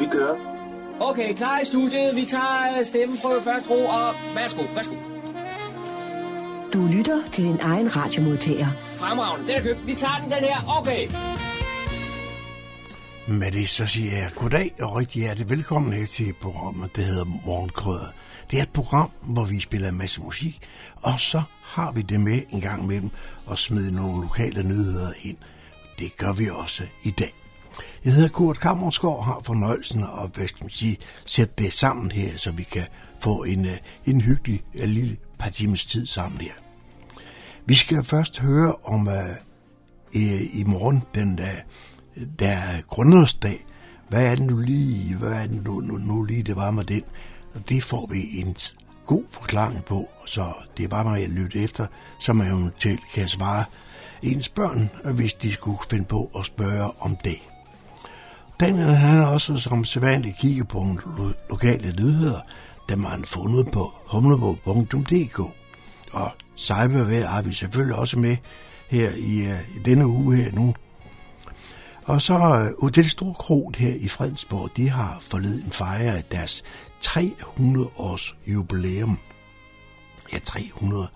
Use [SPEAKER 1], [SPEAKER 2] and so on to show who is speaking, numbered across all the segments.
[SPEAKER 1] Vi kører.
[SPEAKER 2] Okay, klar i studiet. Vi tager øh, stemmeprøve først ro, og værsgo, værsgo.
[SPEAKER 3] Du lytter til din egen radiomodtager.
[SPEAKER 2] Fremragende, den er købt. Vi tager den, den her. Okay.
[SPEAKER 4] Med det så siger jeg goddag og rigtig hjertelig velkommen her til programmet, det hedder Morgenkrøder. Det er et program, hvor vi spiller en masse musik, og så har vi det med en gang med dem og smide nogle lokale nyheder ind. Det gør vi også i dag. Jeg hedder Kurt Kammersgaard og har fornøjelsen at hvad skal man sige, sætte det sammen her, så vi kan få en, øh, en hyggelig en lille par timers tid sammen her. Vi skal først høre om uh, i, i morgen, den der, der grundlovsdag. Hvad er det nu lige, hvad er det nu, nu, nu lige, det var med den? Og det får vi en god forklaring på, så det er bare mig at lytte efter, så man eventuelt kan svare ens børn, hvis de skulle finde på at spørge om det. Daniel han har også som sædvanligt kigget på nogle lo- lokale nyheder, dem har han fundet på humlebog.dk. Og cybervejr har vi selvfølgelig også med her i, uh, i denne uge her nu. Og så øh, uh, Hotel Storkron her i Fredensborg, de har forleden fejret deres 300 års jubilæum. Ja, 300.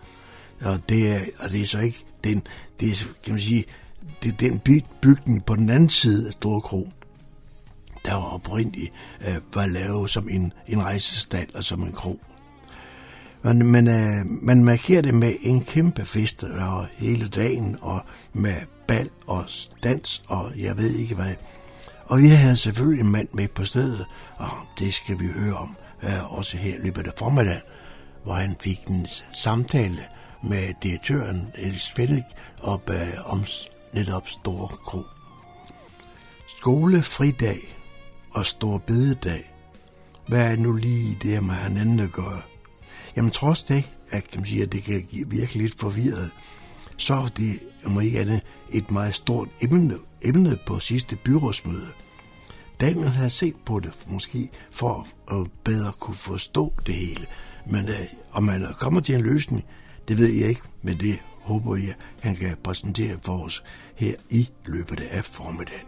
[SPEAKER 4] Og det er, og det er så ikke den, det er, kan man sige, det er den bygning på den anden side af Storkron, der var oprindeligt øh, var lavet som en, en rejsestal og som en krog. Men, men øh, man markerer det med en kæmpe fest og hele dagen, og med bal og dans, og jeg ved ikke hvad. Og vi havde selvfølgelig en mand med på stedet, og det skal vi høre om, øh, også her i løbet af formiddagen, hvor han fik en samtale med direktøren Elis Fennig op øh, om netop Store Kro. Skolefridag og Stor Bededag. Hvad er nu lige det med hinanden at gøre? Jamen trods det, at, kan man sige, at det kan virke lidt forvirret, så er det, må ikke andet, et meget stort emne, emne på sidste byrådsmøde. Daniel har set på det, måske for at bedre kunne forstå det hele. Men øh, om man kommer til en løsning, det ved jeg ikke, men det håber jeg, han kan præsentere for os her i løbet af formiddagen.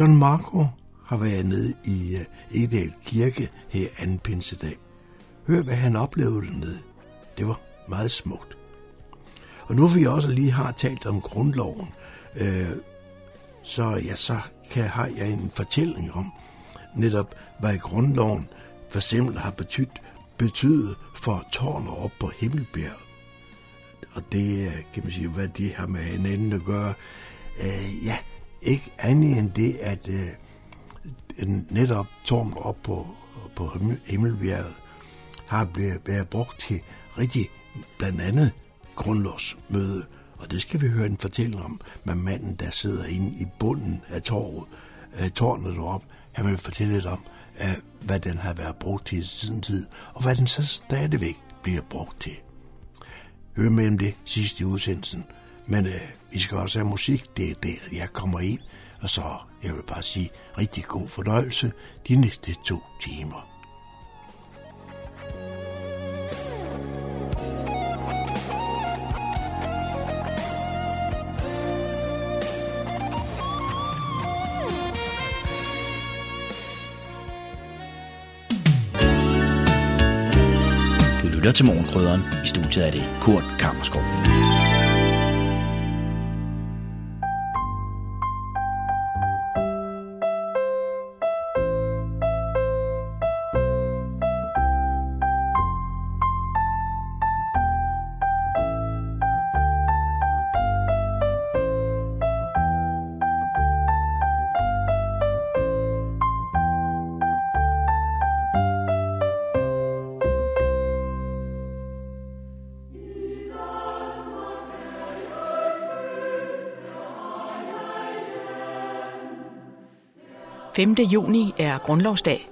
[SPEAKER 4] John Marco har været nede i øh, Edel Edal Kirke her anden pinsedag. Hør, hvad han oplevede dernede. Det var meget smukt. Og nu vi også lige har talt om grundloven, øh, så, ja, så kan, har jeg en fortælling om netop, hvad grundloven for eksempel har betydet, betydet for tårnet op på Himmelbjerget. Og det øh, kan man sige, hvad det har med hinanden at gøre. Øh, ja, ikke andet end det, at øh, netop tårnet op på, på Himmelbjerget har blevet, været brugt til rigtig blandt andet grundlovsmøde. Og det skal vi høre en fortælling om med manden, der sidder inde i bunden af tårnet, tårnet deroppe. Han vil fortælle lidt om, hvad den har været brugt til siden tid, og hvad den så stadigvæk bliver brugt til. Hør med om det sidste i udsendelsen. Men øh, vi skal også have musik. Det er der, jeg kommer ind. Og så, jeg vil bare sige, rigtig god fornøjelse de næste to timer.
[SPEAKER 5] Du lytter til Morgenkrydderen. I studiet er det Kurt Kammerskov.
[SPEAKER 6] – 5. juni er grundlovsdag,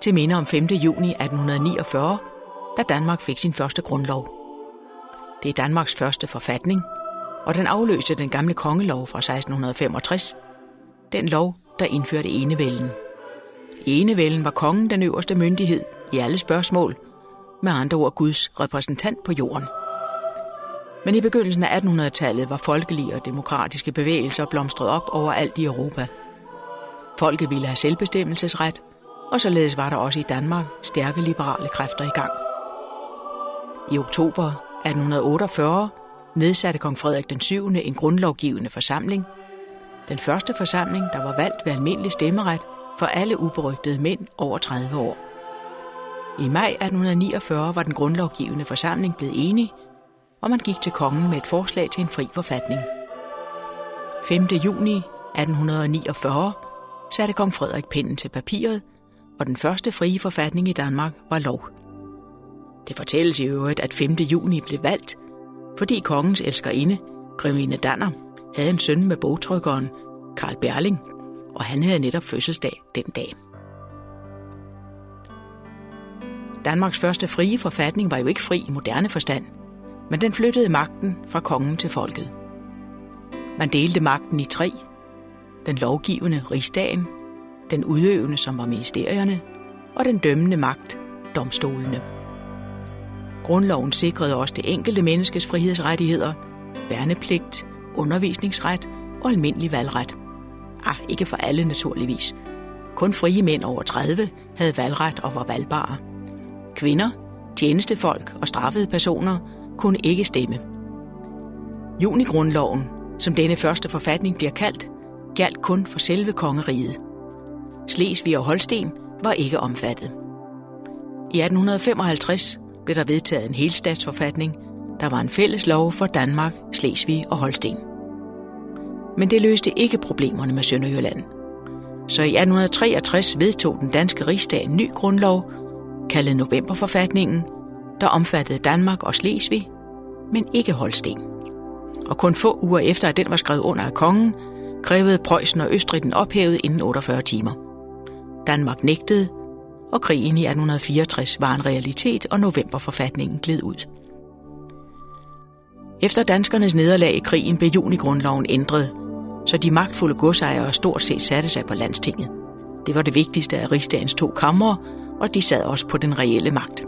[SPEAKER 6] til minde om 5. juni 1849, da Danmark fik sin første grundlov. Det er Danmarks første forfatning, og den afløste den gamle kongelov fra 1665, den lov, der indførte enevælden. Enevælden var kongen den øverste myndighed i alle spørgsmål, med andre ord Guds repræsentant på jorden. Men i begyndelsen af 1800-tallet var folkelige og demokratiske bevægelser blomstret op overalt i Europa. Folket ville have selvbestemmelsesret, og således var der også i Danmark stærke liberale kræfter i gang. I oktober 1848 nedsatte kong Frederik den 7. en grundlovgivende forsamling. Den første forsamling, der var valgt ved almindelig stemmeret for alle uberygtede mænd over 30 år. I maj 1849 var den grundlovgivende forsamling blevet enig, og man gik til kongen med et forslag til en fri forfatning. 5. juni 1849 satte kong Frederik pinden til papiret, og den første frie forfatning i Danmark var lov. Det fortælles i øvrigt, at 5. juni blev valgt, fordi kongens elskerinde, Grevinde Danner, havde en søn med bogtrykkeren Karl Berling, og han havde netop fødselsdag den dag. Danmarks første frie forfatning var jo ikke fri i moderne forstand, men den flyttede magten fra kongen til folket. Man delte magten i tre. Den lovgivende rigsdagen, den udøvende, som var ministerierne, og den dømmende magt, domstolene. Grundloven sikrede også det enkelte menneskes frihedsrettigheder, værnepligt, undervisningsret og almindelig valgret. Ah, ikke for alle naturligvis. Kun frie mænd over 30 havde valgret og var valgbare. Kvinder, tjenestefolk og straffede personer kunne ikke stemme. Junigrundloven, som denne første forfatning bliver kaldt, galt kun for selve kongeriget. Slesvig og Holsten var ikke omfattet. I 1855 blev der vedtaget en helstatsforfatning, der var en fælles lov for Danmark, Slesvig og Holsten. Men det løste ikke problemerne med Sønderjylland. Så i 1863 vedtog den danske rigsdag en ny grundlov, kaldet Novemberforfatningen, der omfattede Danmark og Slesvig, men ikke Holsten. Og kun få uger efter, at den var skrevet under af kongen, krævede Preussen og Østrig den ophævet inden 48 timer. Danmark nægtede, og krigen i 1864 var en realitet, og novemberforfatningen gled ud. Efter danskernes nederlag i krigen blev junigrundloven ændret, så de magtfulde godsejere stort set satte sig på landstinget. Det var det vigtigste af rigsdagens to kamre, og de sad også på den reelle magt.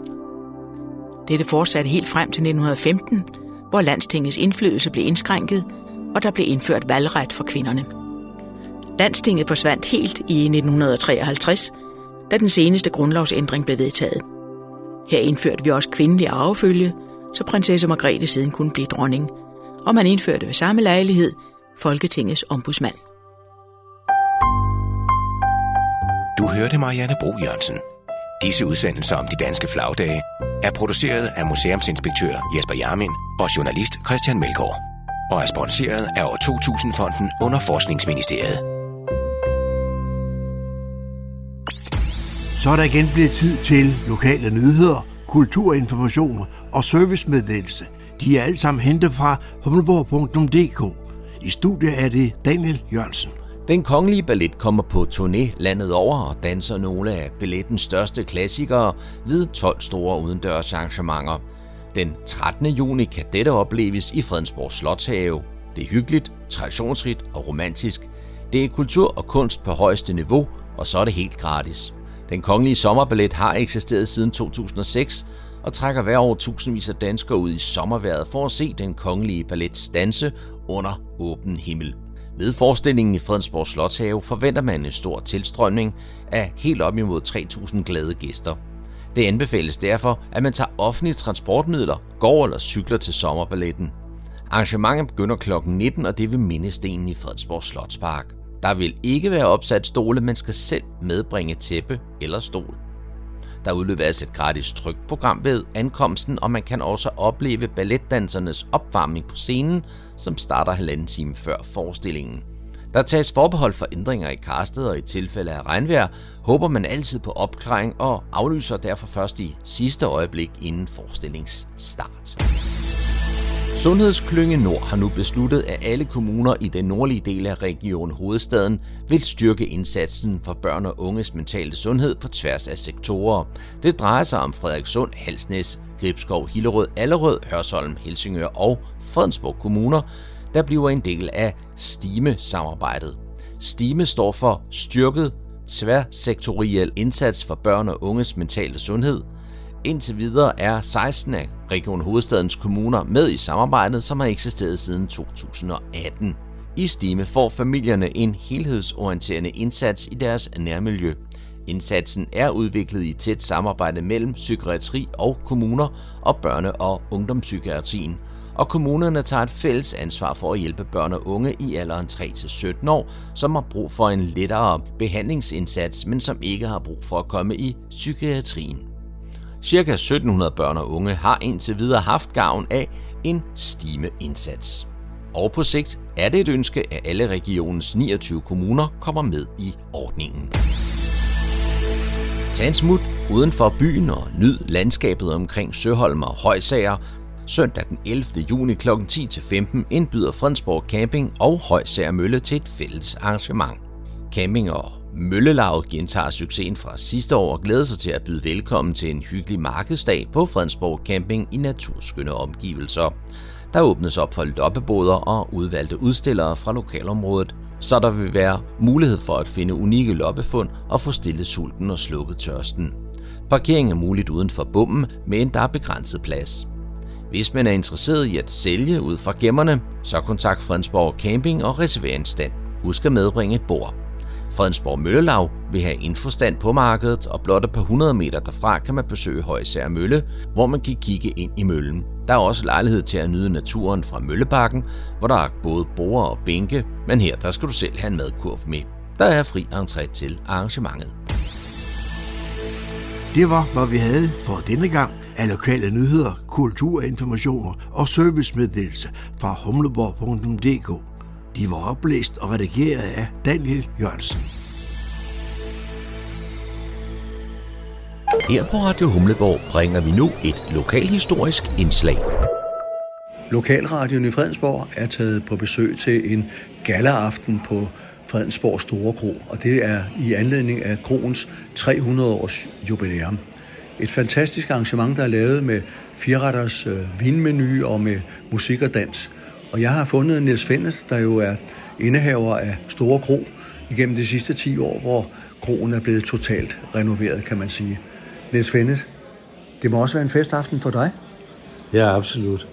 [SPEAKER 6] Dette fortsatte helt frem til 1915, hvor landstingets indflydelse blev indskrænket, og der blev indført valgret for kvinderne. Landstinget forsvandt helt i 1953, da den seneste grundlovsændring blev vedtaget. Her indførte vi også kvindelig arvefølge, så prinsesse Margrethe siden kunne blive dronning, og man indførte ved samme lejlighed Folketingets ombudsmand.
[SPEAKER 1] Du hørte Marianne Bro Jørgensen. Disse udsendelser om de danske flagdage er produceret af museumsinspektør Jesper Jarmin og journalist Christian Melgaard og er sponsoreret af år 2000-fonden under Forskningsministeriet.
[SPEAKER 4] Så er der igen blevet tid til lokale nyheder, kulturinformationer og servicemeddelelse. De er alle sammen hentet fra humleborg.dk. I studiet er det Daniel Jørgensen.
[SPEAKER 7] Den kongelige ballet kommer på turné landet over og danser nogle af ballettens største klassikere ved 12 store udendørs arrangementer. Den 13. juni kan dette opleves i Fredensborg Slotshave. Det er hyggeligt, traditionsrigt og romantisk. Det er kultur og kunst på højeste niveau, og så er det helt gratis. Den kongelige sommerballet har eksisteret siden 2006 og trækker hver år tusindvis af danskere ud i sommerværet for at se den kongelige ballet danse under åben himmel. Ved forestillingen i Fredensborg Slotshave forventer man en stor tilstrømning af helt op imod 3.000 glade gæster. Det anbefales derfor, at man tager offentlige transportmidler, går eller cykler til sommerballetten. Arrangementet begynder kl. 19, og det vil mindestenen i Fredensborg Slotspark. Der vil ikke være opsat stole, man skal selv medbringe tæppe eller stol. Der udleveres altså et gratis trykprogram ved ankomsten, og man kan også opleve balletdansernes opvarmning på scenen, som starter halvanden time før forestillingen. Der tages forbehold for ændringer i karstet, og i tilfælde af regnvejr håber man altid på opklaring og aflyser derfor først i sidste øjeblik inden forestillingsstart. Sundhedsklynge Nord har nu besluttet, at alle kommuner i den nordlige del af Region Hovedstaden vil styrke indsatsen for børn og unges mentale sundhed på tværs af sektorer. Det drejer sig om Frederikssund, Halsnæs, Gribskov, Hillerød, Allerød, Hørsholm, Helsingør og Fredensborg kommuner, der bliver en del af STIME-samarbejdet. STIME står for Styrket Tværsektoriel Indsats for Børn og Unges Mentale Sundhed – Indtil videre er 16 af Region Hovedstadens kommuner med i samarbejdet, som har eksisteret siden 2018. I Stime får familierne en helhedsorienterende indsats i deres nærmiljø. Indsatsen er udviklet i tæt samarbejde mellem psykiatri og kommuner og børne- og ungdomspsykiatrien, og kommunerne tager et fælles ansvar for at hjælpe børn og unge i alderen 3-17 år, som har brug for en lettere behandlingsindsats, men som ikke har brug for at komme i psykiatrien. Cirka 1700 børn og unge har indtil videre haft gavn af en stime-indsats. Og på sigt er det et ønske, at alle regionens 29 kommuner kommer med i ordningen. Tag en smut uden for byen og nyd landskabet omkring Søholm og Højsager. Søndag den 11. juni kl. 10-15 indbyder Fredensborg Camping og Højsager Mølle til et fælles arrangement. Camping og Møllelaget gentager succesen fra sidste år og glæder sig til at byde velkommen til en hyggelig markedsdag på Fredensborg Camping i naturskønne omgivelser. Der åbnes op for loppeboder og udvalgte udstillere fra lokalområdet, så der vil være mulighed for at finde unikke loppefund og få stillet sulten og slukket tørsten. Parkering er muligt uden for bommen, men der er begrænset plads. Hvis man er interesseret i at sælge ud fra gemmerne, så kontakt Fredensborg Camping og reserver en stand. Husk at medbringe et bord. Fredensborg Møllelag vil have infostand på markedet, og blot et par hundrede meter derfra kan man besøge Højsær Mølle, hvor man kan kigge ind i møllen. Der er også lejlighed til at nyde naturen fra Møllebakken, hvor der er både borer og bænke, men her der skal du selv have en madkurv med. Der er fri entré til arrangementet.
[SPEAKER 4] Det var, hvad vi havde for denne gang af lokale nyheder, kulturinformationer og servicemeddelelse fra humleborg.dk. De var oplæst og redigeret af Daniel Jørgensen.
[SPEAKER 7] Her på Radio Humleborg bringer vi nu et lokalhistorisk indslag.
[SPEAKER 8] Lokalradioen i Fredensborg er taget på besøg til en galaaften på Fredensborg Store Kro, og det er i anledning af kroens 300-års jubilæum. Et fantastisk arrangement, der er lavet med fireretters øh, vinmenu og med musik og dans. Og jeg har fundet Niels Fennes, der jo er indehaver af Store Kro igennem de sidste 10 år, hvor kroen er blevet totalt renoveret, kan man sige. Niels Fennes, det må også være en festaften for dig?
[SPEAKER 9] Ja, absolut.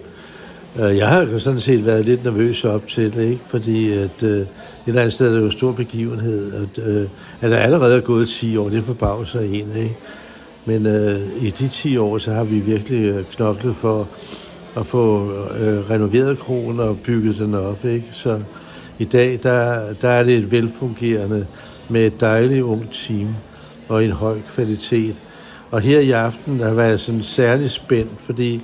[SPEAKER 9] Øh, jeg har sådan set været lidt nervøs op til det, ikke? fordi at, øh, et eller andet sted er det jo en stor begivenhed, at, øh, at der allerede er gået 10 år, det forbavser en. Ikke? Men øh, i de 10 år, så har vi virkelig øh, knoklet for at få øh, renoveret kronen og bygget den op. Ikke? Så i dag, der, der er det et velfungerende med et dejligt ungt team og en høj kvalitet. Og her i aften der var sådan særlig spændt, fordi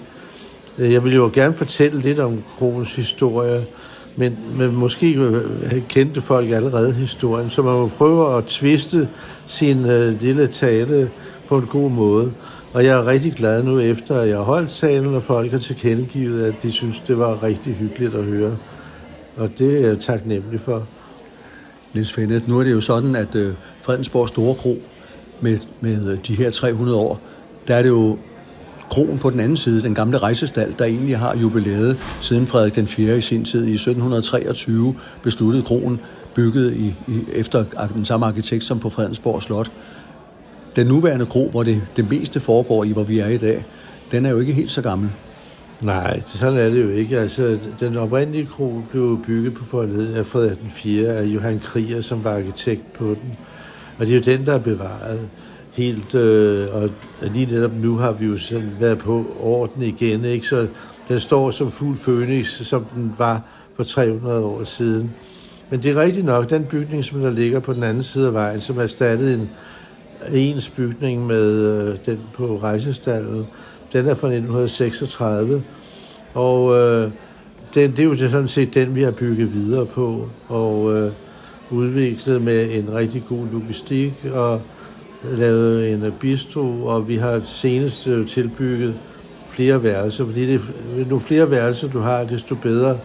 [SPEAKER 9] øh, jeg ville jo gerne fortælle lidt om kronens historie, men, men måske øh, kendte folk allerede historien, så man må prøve at tviste sin øh, lille tale på en god måde. Og jeg er rigtig glad nu efter, at jeg har holdt talen, og folk har tilkendegivet, at de synes, det var rigtig hyggeligt at høre. Og det er jeg taknemmelig for.
[SPEAKER 8] Niels Fennet, nu er det jo sådan, at øh, Fredensborg Store Kro med, med øh, de her 300 år, der er det jo kronen på den anden side, den gamle rejsestal, der egentlig har jubilæet siden Frederik den 4. i sin tid. I 1723 besluttede kronen bygget i, i, efter den samme arkitekt som på Fredensborg Slot. Den nuværende kro, hvor det, det meste foregår i, hvor vi er i dag, den er jo ikke helt så gammel.
[SPEAKER 9] Nej, sådan er det jo ikke. Altså, den oprindelige kro blev bygget på forledet af Frederik den 4. af Johan Krier, som var arkitekt på den. Og det er jo den, der er bevaret helt, øh, og lige netop nu har vi jo sådan været på orden igen, ikke? så den står som fuld fønix, som den var for 300 år siden. Men det er rigtigt nok, den bygning, som der ligger på den anden side af vejen, som erstattede en ens bygning med øh, den på rejsestallen, den er fra 1936, og øh, den, det er jo sådan set den, vi har bygget videre på, og øh, udviklet med en rigtig god logistik, og lavet en bistro, og vi har senest øh, tilbygget flere værelser, fordi det, nu flere værelser du har, desto bedre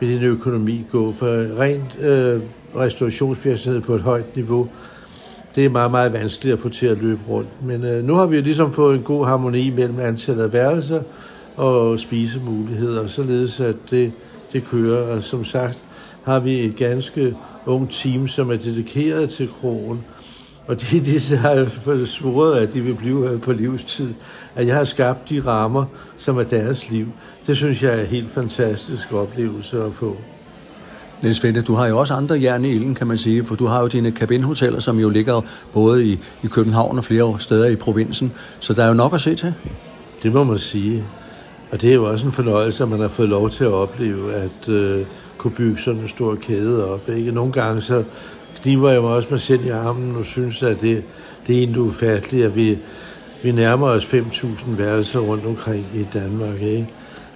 [SPEAKER 9] vil din økonomi gå. For rent øh, restaurationsvirksomhed på et højt niveau, det er meget, meget vanskeligt at få til at løbe rundt. Men øh, nu har vi jo ligesom fået en god harmoni mellem antallet af værelser og spisemuligheder, således at det, det kører. Og som sagt har vi et ganske ung team, som er dedikeret til krogen, og de, de har svoret, at de vil blive her på livstid. At jeg har skabt de rammer, som er deres liv. Det synes jeg er en helt fantastisk oplevelse at få.
[SPEAKER 8] Niels Fente, du har jo også andre jern i ilden, kan man sige, for du har jo dine kabinhoteller, som jo ligger både i, i København og flere steder i provinsen, så der er jo nok at se til.
[SPEAKER 9] Det må man sige. Og det er jo også en fornøjelse, at man har fået lov til at opleve, at øh, kunne bygge sådan en stor kæde op. Ikke? Nogle gange så kniver jeg mig også med selv i armen og synes, at det, det er egentlig ufatteligt, at vi, vi nærmer os 5.000 værelser rundt omkring i Danmark. Ikke?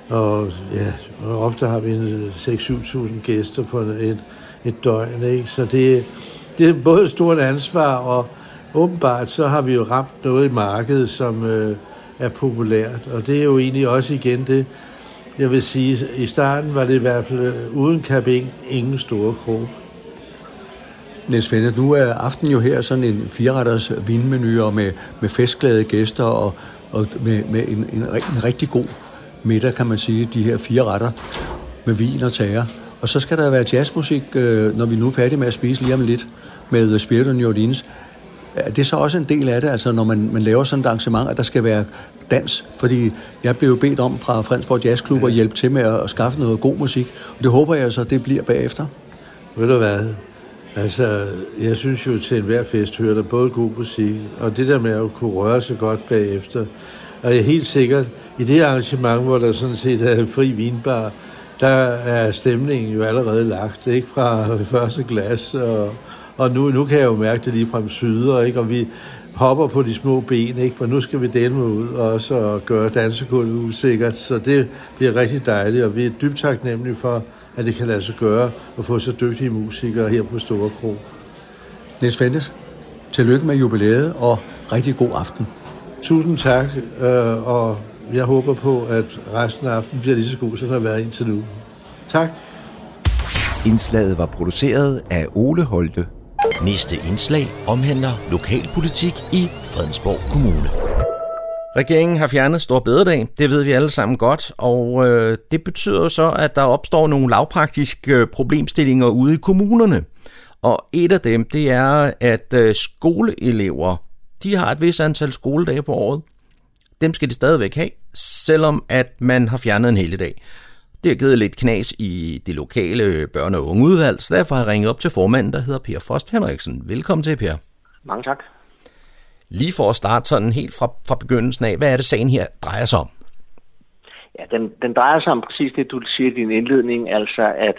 [SPEAKER 9] Og ja, og ofte har vi 6-7.000 gæster på et, et døgn. Ikke? Så det, det er både et stort ansvar, og åbenbart så har vi jo ramt noget i markedet, som øh, er populært. Og det er jo egentlig også igen det, jeg vil sige, i starten var det i hvert fald øh, uden kabin ingen store krog.
[SPEAKER 8] Niels Fende, nu er aften jo her sådan en fireretters vinmenu og med, med festglade gæster og, og med, med en, en, en rigtig god middag, kan man sige, de her fire retter med vin og tager. Og så skal der være jazzmusik, øh, når vi nu er færdige med at spise lige om lidt med øh, Spirit of New Orleans. Er det så også en del af det, altså når man, man laver sådan et arrangement, at der skal være dans? Fordi jeg blev bedt om fra Fredensborg Jazzklub at hjælpe til med at skaffe noget god musik, og det håber jeg så, det bliver bagefter.
[SPEAKER 9] Ved du hvad? Altså, jeg synes jo, til enhver fest hører der både god musik, og det der med at kunne røre sig godt bagefter. Og jeg er helt sikkert, i det arrangement, hvor der sådan set er fri vinbar, der er stemningen jo allerede lagt, ikke fra første glas, og, og nu, nu kan jeg jo mærke det lige frem syder, ikke? og vi hopper på de små ben, ikke? for nu skal vi dele ud og så gøre dansegulvet usikkert, så det bliver rigtig dejligt, og vi er dybt taknemmelige for, at det kan lade sig gøre at få så dygtige musikere her på Store Kro.
[SPEAKER 8] Niels Fentes, tillykke med jubilæet og rigtig god aften.
[SPEAKER 9] Tusind tak, øh, og jeg håber på, at resten af aftenen bliver lige så god, som den har været indtil nu. Tak.
[SPEAKER 1] Indslaget var produceret af Ole Holte.
[SPEAKER 7] Næste indslag omhandler lokalpolitik i Fredensborg Kommune. Regeringen har fjernet Stor Bededag, det ved vi alle sammen godt, og øh, det betyder så, at der opstår nogle lavpraktiske øh, problemstillinger ude i kommunerne. Og et af dem, det er, at øh, skoleelever, de har et vis antal skoledage på året. Dem skal de stadigvæk have, selvom at man har fjernet en hel dag. Det har givet lidt knas i det lokale børne- og ungeudvalg, så derfor har jeg ringet op til formanden, der hedder Per Frost Henriksen. Velkommen til, Per.
[SPEAKER 10] Mange tak.
[SPEAKER 7] Lige for at starte sådan helt fra, fra begyndelsen af, hvad er det sagen her drejer sig om?
[SPEAKER 10] Ja, den, den drejer sig om præcis det, du siger i din indledning, altså at,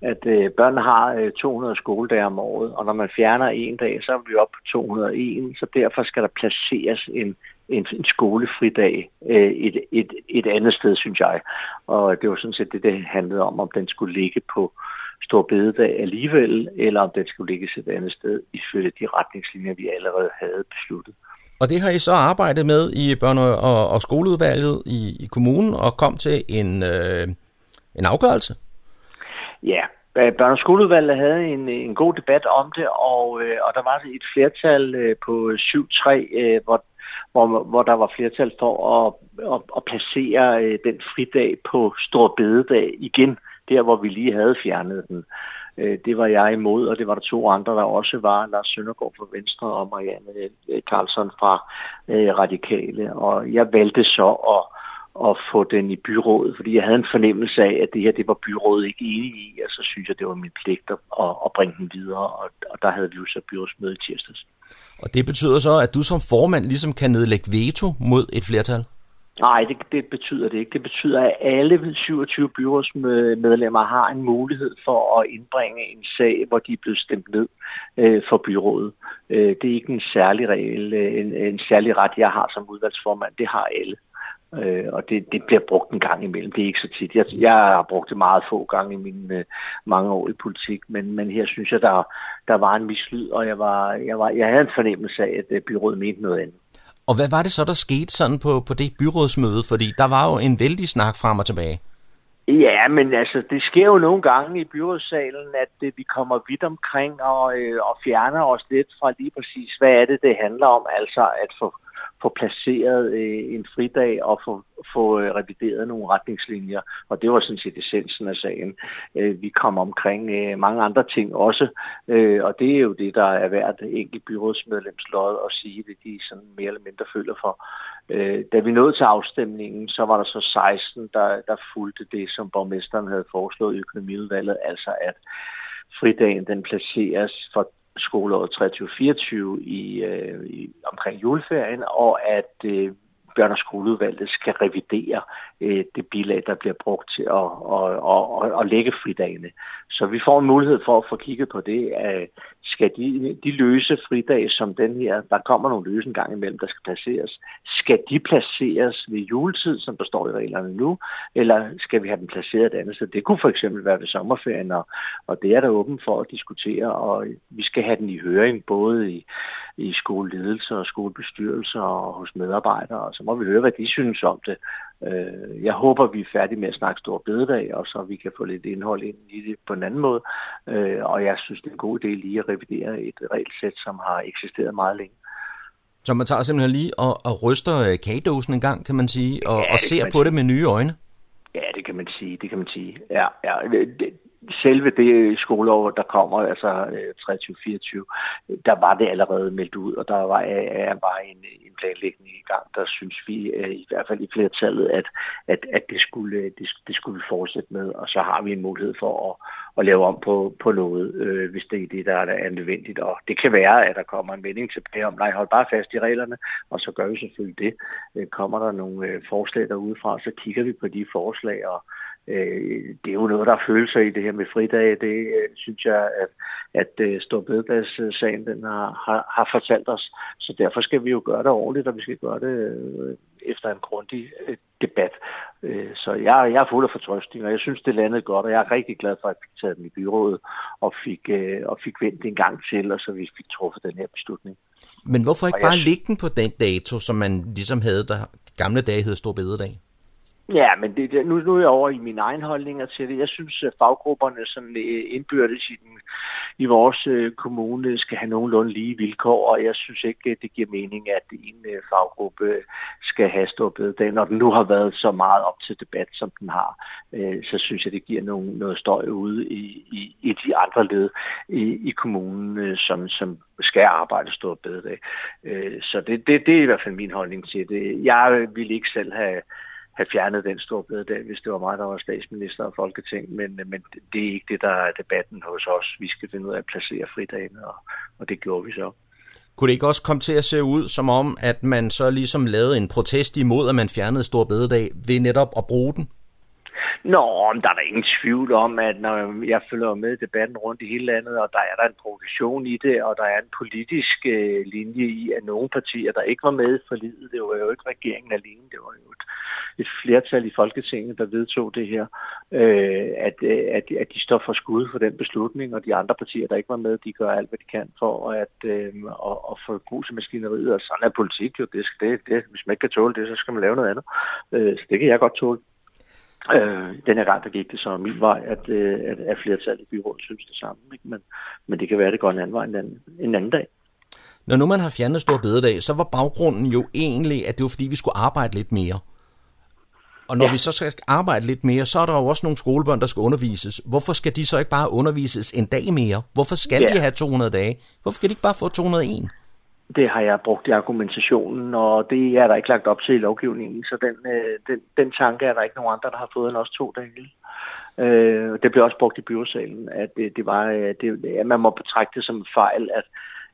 [SPEAKER 10] at øh, børn har øh, 200 skoledage om året, og når man fjerner en dag, så er vi oppe på 201, så derfor skal der placeres en, en, en skolefridag øh, et, et, et andet sted, synes jeg. Og det var sådan set det, det handlede om, om den skulle ligge på Stor Bededag alligevel, eller om den skulle ligge et andet sted, ifølge de retningslinjer, vi allerede havde besluttet.
[SPEAKER 7] Og det har I så arbejdet med i børne- og, og skoleudvalget i, i kommunen, og kom til en, øh, en afgørelse?
[SPEAKER 10] Ja, Børne- og skoleudvalget havde en, øh, en god debat om det, og, øh, og der var et flertal øh, på 7-3, øh, hvor, hvor, hvor der var flertal for at, at, at placere øh, den fridag på Stor Bededag igen, der hvor vi lige havde fjernet den. Øh, det var jeg imod, og det var der to andre, der også var, Lars Søndergaard fra Venstre og Marianne øh, fra øh, Radikale. Og jeg valgte så at at få den i byrådet, fordi jeg havde en fornemmelse af, at det her det var byrådet ikke enige i, og så synes jeg, det var min pligt at, at bringe den videre, og, og der havde vi jo så byrådsmøde i tirsdags.
[SPEAKER 7] Og det betyder så, at du som formand ligesom kan nedlægge veto mod et flertal?
[SPEAKER 10] Nej, det, det betyder det ikke. Det betyder, at alle 27 byrådsmedlemmer har en mulighed for at indbringe en sag, hvor de er blevet stemt ned øh, for byrådet. Øh, det er ikke en særlig regel, en, en særlig ret, jeg har som udvalgsformand. Det har alle. Øh, og det, det bliver brugt en gang imellem. Det er ikke så tit. Jeg, jeg har brugt det meget få gange i mine øh, mange år i politik, men, men her synes jeg, der, der var en mislyd, og jeg, var, jeg, var, jeg havde en fornemmelse af, at øh, byrådet mente noget andet.
[SPEAKER 7] Og hvad var det så, der skete sådan på, på det byrådsmøde? Fordi der var jo en vældig snak frem og tilbage.
[SPEAKER 10] Ja, men altså, det sker jo nogle gange i byrådssalen, at øh, vi kommer vidt omkring og, øh, og fjerner os lidt fra lige præcis, hvad er det, det handler om. Altså at få få placeret øh, en fridag og få, få øh, revideret nogle retningslinjer. Og det var sådan set essensen af sagen. Øh, vi kom omkring øh, mange andre ting også, øh, og det er jo det, der er hvert enkelt byrådsmedlems lod at sige det, de sådan mere eller mindre føler for. Øh, da vi nåede til afstemningen, så var der så 16, der, der fulgte det, som borgmesteren havde foreslået i økonomiudvalget, altså at fridagen den placeres for skoleåret 23-24 i, øh, i, omkring juleferien, og at øh, børn- og skoleudvalget skal revidere øh, det bilag, der bliver brugt til at, at, at, at, at lægge fridagene. Så vi får en mulighed for at få kigget på det. At skal de, de løse fridage som den her, der kommer nogle løse en gang imellem, der skal placeres, skal de placeres ved juletid, som der står i reglerne nu, eller skal vi have dem placeret et andet sted? Det kunne for eksempel være ved sommerferien, og, og det er der åben for at diskutere, og vi skal have den i høring, både i, i skoleledelse og skolebestyrelser og hos medarbejdere, og så må vi høre, hvad de synes om det. Øh, jeg håber, vi er færdige med at snakke stor bededag, og så vi kan få lidt indhold ind i det på en anden måde. Øh, og jeg synes, det er en god idé lige at revidere et regelsæt, som har eksisteret meget længe.
[SPEAKER 7] Så man tager simpelthen lige og, og ryster øh, kagedåsen en gang, kan man sige, og, ja, og ser på sige. det med nye øjne?
[SPEAKER 10] Ja, det kan man sige. Det kan man sige. Ja, ja. Det, selve det skoleår, der kommer, altså øh, 23-24, der var det allerede meldt ud, og der var, øh, er bare en, en planlægning i gang, der synes vi øh, i hvert fald i flertallet, at, at, at det, skulle, det, det skulle vi fortsætte med, og så har vi en mulighed for at, at lave om på, på noget, øh, hvis det er det, der er, der er nødvendigt. Og det kan være, at der kommer en melding tilbage om, nej, hold bare fast i reglerne, og så gør vi selvfølgelig det. Kommer der nogle øh, forslag derudefra, så kigger vi på de forslag, og øh, det er jo noget, der er følelser i det her med fridag. Det øh, synes jeg, at, at øh, Storbededags-sagen den har, har, har fortalt os. Så derfor skal vi jo gøre det ordentligt, og vi skal gøre det øh, efter en grundig øh, debat. Øh, så jeg, jeg er fuld af fortrøstning, og jeg synes, det landede godt, og jeg er rigtig glad for, at vi fik taget den i byrådet og fik, øh, og fik vendt en gang til, og så vi fik truffet den her beslutning.
[SPEAKER 7] Men hvorfor ikke bare lægge den på den dato, som man ligesom havde, der gamle dage hed Stor Bededag?
[SPEAKER 10] Ja, men det, nu, nu er jeg over i mine egne holdninger til det. Jeg synes, at faggrupperne sådan øh, indbyrdes i, den, i vores øh, kommune skal have nogenlunde lige vilkår, og jeg synes ikke, det giver mening, at en øh, faggruppe skal have stået Når den nu har været så meget op til debat, som den har, øh, så synes jeg, det giver nogen, noget støj ude i, i, i de andre led i, i kommunen, øh, som, som skal arbejde stort bedre. Øh, så det, det, det er i hvert fald min holdning til det. Jeg vil ikke selv have have fjernet den store bededag, hvis det var mig, der var statsminister og folketing, men, men det er ikke det, der er debatten hos os. Vi skal finde ud af at placere fridagen, og, og det gjorde vi så.
[SPEAKER 7] Kunne det ikke også komme til at se ud som om, at man så ligesom lavede en protest imod, at man fjernede stor bededag ved netop at bruge den?
[SPEAKER 10] Nå, der er der ingen tvivl om, at når jeg følger med debatten rundt i hele landet, og der er der en provokation i det, og der er en politisk øh, linje i, at nogle partier, der ikke var med for livet, det var jo ikke regeringen alene, det var jo et, et flertal i Folketinget, der vedtog det her, øh, at, øh, at, at de står for skud for den beslutning, og de andre partier, der ikke var med, de gør alt, hvad de kan for at, øh, at, at få grus i maskineriet, og sådan er politik jo, det, det, det, hvis man ikke kan tåle det, så skal man lave noget andet. Øh, så det kan jeg godt tåle. Øh, den her gang, der gik det så min vej, at, øh, at, at flertallet i byrådet synes det samme. Ikke? Men, men det kan være, at det går en anden vej en anden, en anden dag.
[SPEAKER 7] Når nu man har fjernet stor bededag, så var baggrunden jo egentlig, at det var fordi, vi skulle arbejde lidt mere. Og når ja. vi så skal arbejde lidt mere, så er der jo også nogle skolebørn, der skal undervises. Hvorfor skal de så ikke bare undervises en dag mere? Hvorfor skal ja. de have 200 dage? Hvorfor skal de ikke bare få 201?
[SPEAKER 10] Det har jeg brugt i argumentationen, og det er der ikke lagt op til i lovgivningen, så den, øh, den, den tanke er der ikke nogen andre, der har fået end også to dage. Øh, det blev også brugt i byrådsalen, at det, det var, øh, det, at man må betragte det som en fejl, at,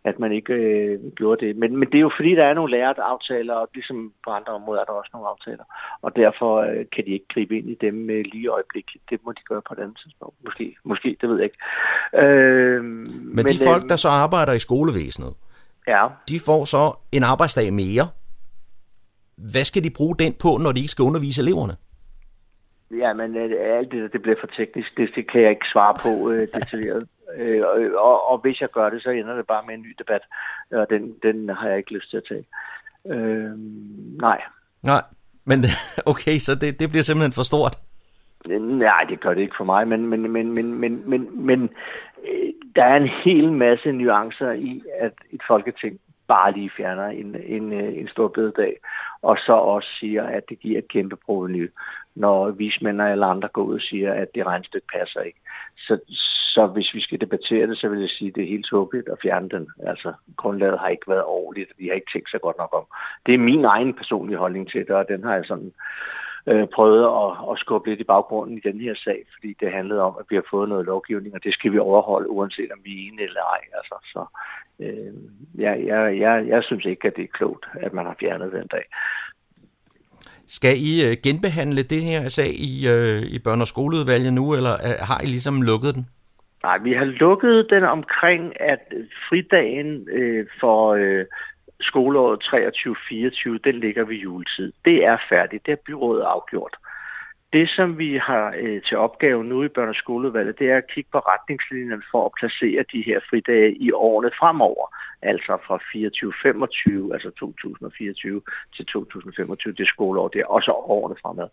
[SPEAKER 10] at man ikke øh, gjorde det. Men, men det er jo fordi, der er nogle lært aftaler, og ligesom på andre områder er der også nogle aftaler. Og derfor øh, kan de ikke gribe ind i dem øh, lige øjeblikkeligt. Det må de gøre på et andet tidspunkt. Måske, måske det ved jeg ikke.
[SPEAKER 7] Øh, men, men de folk, øh, der så arbejder i skolevæsenet,
[SPEAKER 10] Ja.
[SPEAKER 7] De får så en arbejdsdag mere. Hvad skal de bruge den på, når de ikke skal undervise eleverne?
[SPEAKER 10] Ja, men øh, alt det, det bliver for teknisk. Det, det kan jeg ikke svare på øh, detaljeret. Øh, og, og hvis jeg gør det, så ender det bare med en ny debat. Og den, den har jeg ikke lyst til at tage. Øh, nej.
[SPEAKER 7] Nej, men okay, så det, det bliver simpelthen for stort.
[SPEAKER 10] Nej, det gør det ikke for mig, men, men, men, men, men, men, men der er en hel masse nuancer i, at et folketing bare lige fjerner en, en, øh, en stor bededag, og så også siger, at det giver et kæmpe proveny, når vismænd eller andre går ud og siger, at det regnstykke passer ikke. Så, så hvis vi skal debattere det, så vil jeg sige, at det er helt tåbeligt at fjerne den. Altså, grundlaget har ikke været ordentligt, og de har ikke tænkt sig godt nok om. Det er min egen personlige holdning til det, og den har jeg sådan øh, prøvet at, at skubbe lidt i baggrunden i den her sag, fordi det handlede om, at vi har fået noget lovgivning, og det skal vi overholde, uanset om vi er enige eller ej. Altså, så øh, jeg, jeg, jeg, jeg synes ikke, at det er klogt, at man har fjernet den dag.
[SPEAKER 7] Skal I øh, genbehandle det her sag i, øh, i børne- og skoleudvalget nu, eller øh, har I ligesom lukket den?
[SPEAKER 10] Nej, vi har lukket den omkring, at fridagen øh, for øh, skoleåret 23-24, den ligger ved juletid. Det er færdigt. Det er byrådet afgjort. Det, som vi har øh, til opgave nu i børne- og skoleudvalget, det er at kigge på retningslinjerne for at placere de her fridage i årene fremover. Altså fra 24-25, altså 2024 til 2025, det skoleår, det er også årene fremad.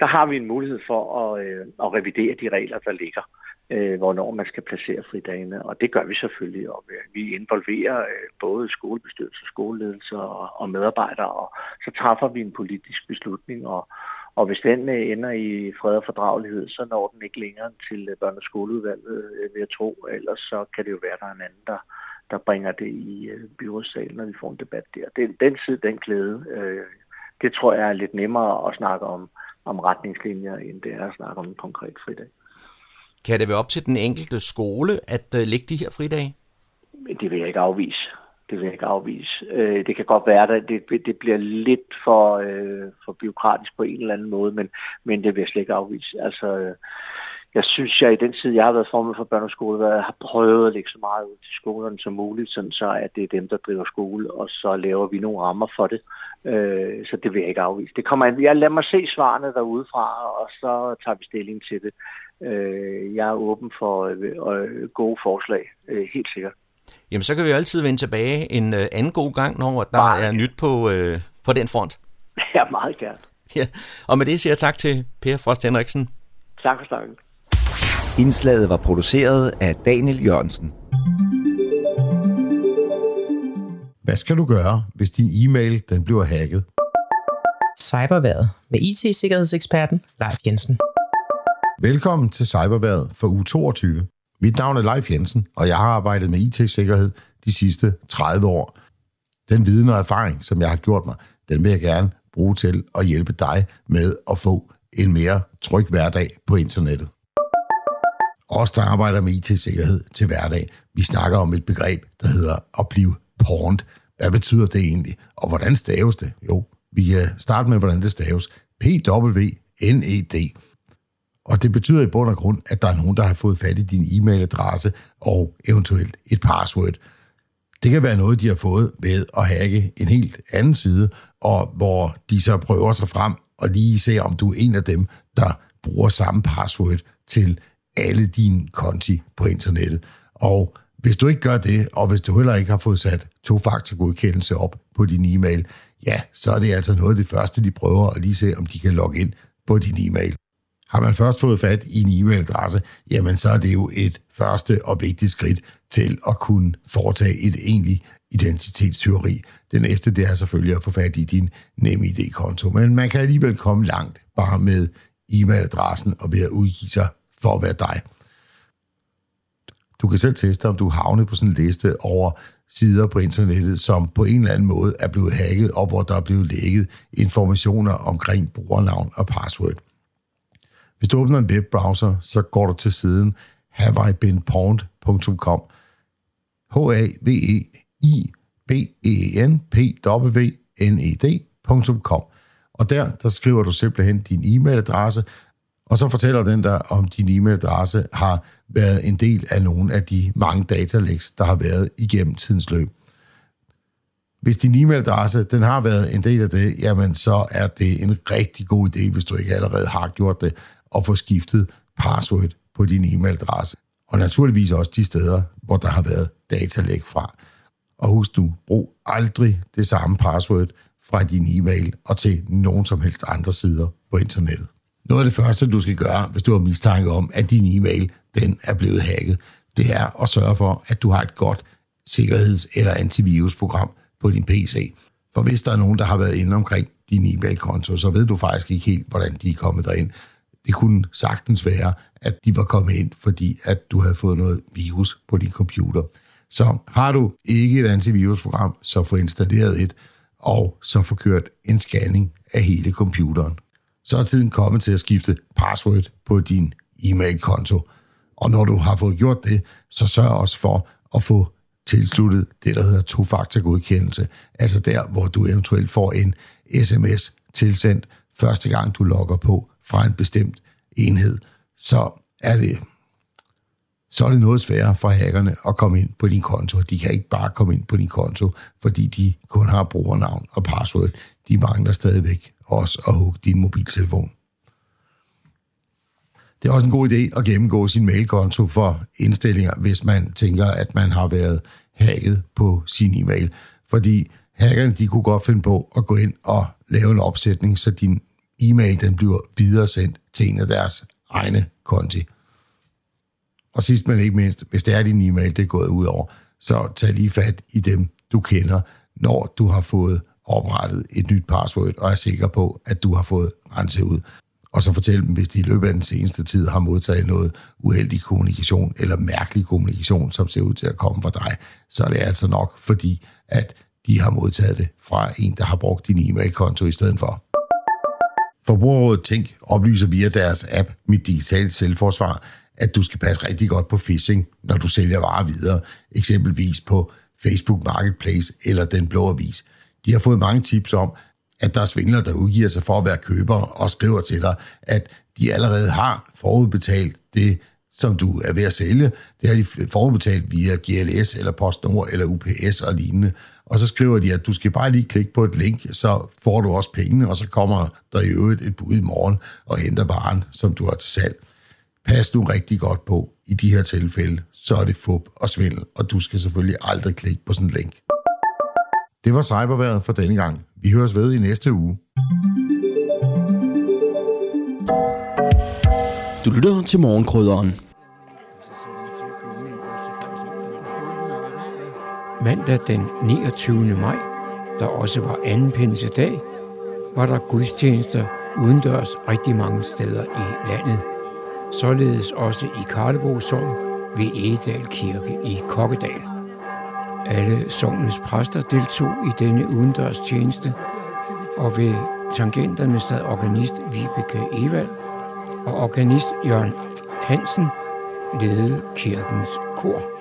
[SPEAKER 10] Der har vi en mulighed for at, øh, at revidere de regler, der ligger øh, hvornår man skal placere fridagene, og det gør vi selvfølgelig, og øh, vi involverer øh, både skolebestyrelser, skoleledelse og, og medarbejdere, og så træffer vi en politisk beslutning, og, og hvis den øh, ender i fred og fordragelighed, så når den ikke længere til øh, børne- og skoleudvalget, øh, vil jeg tro, ellers så kan det jo være, at der er en anden, der, der bringer det i øh, byrådssalen, når vi får en debat der. Den, den side, den glæde, øh, det tror jeg er lidt nemmere at snakke om, om retningslinjer, end det er at snakke om en konkret fridag.
[SPEAKER 7] Kan det være op til den enkelte skole at uh, lægge de her fridage?
[SPEAKER 10] Det vil jeg ikke afvise. Det vil jeg ikke afvise. Øh, det kan godt være, at det, det bliver lidt for, øh, for byråkratisk på en eller anden måde, men, men det vil jeg slet ikke afvise. Altså, øh, jeg synes, jeg i den tid, jeg har været formand for børne- og skole, har prøvet at lægge så meget ud til skolerne som muligt, sådan så at det er dem, der driver skole, og så laver vi nogle rammer for det. Øh, så det vil jeg ikke afvise. Det kommer, jeg lader mig se svarene derudefra, og så tager vi stilling til det. Øh, jeg er åben for øh, gode forslag, øh, helt sikkert.
[SPEAKER 7] Jamen, så kan vi jo altid vende tilbage en øh, anden god gang, når der meget. er nyt på, øh, på den front.
[SPEAKER 10] Ja, meget gerne.
[SPEAKER 7] Ja. Og med det siger jeg tak til Per Frost Henriksen.
[SPEAKER 10] Tak for snakken.
[SPEAKER 11] Indslaget var produceret af Daniel Jørgensen.
[SPEAKER 12] Hvad skal du gøre, hvis din e-mail den bliver hacket?
[SPEAKER 13] Cyberværet med IT-sikkerhedseksperten Leif Jensen.
[SPEAKER 12] Velkommen til Cyberværet for u 22. Mit navn er Leif Jensen, og jeg har arbejdet med IT-sikkerhed de sidste 30 år. Den viden og erfaring, som jeg har gjort mig, den vil jeg gerne bruge til at hjælpe dig med at få en mere tryg hverdag på internettet. Os, der arbejder med IT-sikkerhed til hverdag, vi snakker om et begreb, der hedder at blive porned. Hvad betyder det egentlig? Og hvordan staves det? Jo, vi kan starte med, hvordan det staves. P-W-N-E-D. Og det betyder i bund og grund, at der er nogen, der har fået fat i din e-mailadresse og eventuelt et password. Det kan være noget, de har fået ved at hacke en helt anden side, og hvor de så prøver sig frem og lige se, om du er en af dem, der bruger samme password til alle dine konti på internettet. Og hvis du ikke gør det, og hvis du heller ikke har fået sat to-faktor-godkendelse op på din e-mail, ja, så er det altså noget af det første, de prøver at lige se, om de kan logge ind på din e-mail. Har man først fået fat i en e-mailadresse, jamen så er det jo et første og vigtigt skridt til at kunne foretage et egentligt identitetstyveri. Det næste, det er selvfølgelig at få fat i din NemID-konto, men man kan alligevel komme langt bare med e-mailadressen og ved at udgive sig for at være dig. Du kan selv teste, om du har havnet på sådan en liste over sider på internettet, som på en eller anden måde er blevet hacket, og hvor der er blevet lækket informationer omkring brugernavn og password. Hvis du åbner en webbrowser, så går du til siden haveibeenpwned.com. h a v e i b e n p w n e d.com og der, der skriver du simpelthen din e-mailadresse, og så fortæller den dig, om din e-mailadresse har været en del af nogle af de mange datalæks, der har været igennem tidens løb. Hvis din e-mailadresse den har været en del af det, jamen så er det en rigtig god idé, hvis du ikke allerede har gjort det, at få skiftet password på din e-mailadresse. Og naturligvis også de steder, hvor der har været datalæg fra. Og husk du, brug aldrig det samme password fra din e-mail og til nogen som helst andre sider på internettet. Noget af det første, du skal gøre, hvis du har mistanke om, at din e-mail den er blevet hacket, det er at sørge for, at du har et godt sikkerheds- eller antivirusprogram på din PC. For hvis der er nogen, der har været inde omkring din e-mail-konto, så ved du faktisk ikke helt, hvordan de er kommet derind. Det kunne sagtens være, at de var kommet ind, fordi at du havde fået noget virus på din computer. Så har du ikke et antivirusprogram, så få installeret et, og så få kørt en scanning af hele computeren. Så er tiden kommet til at skifte password på din e-mail-konto. Og når du har fået gjort det, så sørg også for at få tilsluttet det, der hedder to-faktor-godkendelse. Altså der, hvor du eventuelt får en sms tilsendt første gang, du logger på fra en bestemt enhed. Så er det så er det noget sværere for hackerne at komme ind på din konto. De kan ikke bare komme ind på din konto, fordi de kun har brugernavn og password. De mangler stadigvæk også at hugge din mobiltelefon. Det er også en god idé at gennemgå sin mailkonto for indstillinger, hvis man tænker, at man har været hacket på sin e-mail. Fordi hackerne de kunne godt finde på at gå ind og lave en opsætning, så din e-mail den bliver videresendt til en af deres egne konti. Og sidst men ikke mindst, hvis det er din e-mail, det er gået ud over, så tag lige fat i dem, du kender, når du har fået oprettet et nyt password, og er sikker på, at du har fået renset ud. Og så fortæl dem, hvis de i løbet af den seneste tid har modtaget noget uheldig kommunikation, eller mærkelig kommunikation, som ser ud til at komme fra dig, så er det altså nok, fordi at de har modtaget det fra en, der har brugt din e-mailkonto i stedet for. Forbrugerrådet Tænk oplyser via deres app Mit Digitale Selvforsvar, at du skal passe rigtig godt på phishing, når du sælger varer videre, eksempelvis på Facebook Marketplace eller Den Blå Avis. De har fået mange tips om, at der er svindlere, der udgiver sig for at være køber og skriver til dig, at de allerede har forudbetalt det, som du er ved at sælge. Det har de forudbetalt via GLS eller PostNord eller UPS og lignende. Og så skriver de, at du skal bare lige klikke på et link, så får du også pengene, og så kommer der i øvrigt et bud i morgen og henter varen, som du har til salg. Pas nu rigtig godt på i de her tilfælde, så er det fup og svindel, og du skal selvfølgelig aldrig klikke på sådan en link. Det var cyberværet for denne gang. Vi høres ved i næste uge.
[SPEAKER 14] Du lytter til morgenkrydderen.
[SPEAKER 15] Mandag den 29. maj, der også var anden pinsedag, var der gudstjenester udendørs rigtig mange steder i landet. Således også i Karlebo Sogn ved Egedal Kirke i Kokkedal. Alle sognets præster deltog i denne udendørs tjeneste, og ved tangenterne sad organist Vibeke Evald og organist Jørgen Hansen ledede kirkens kor.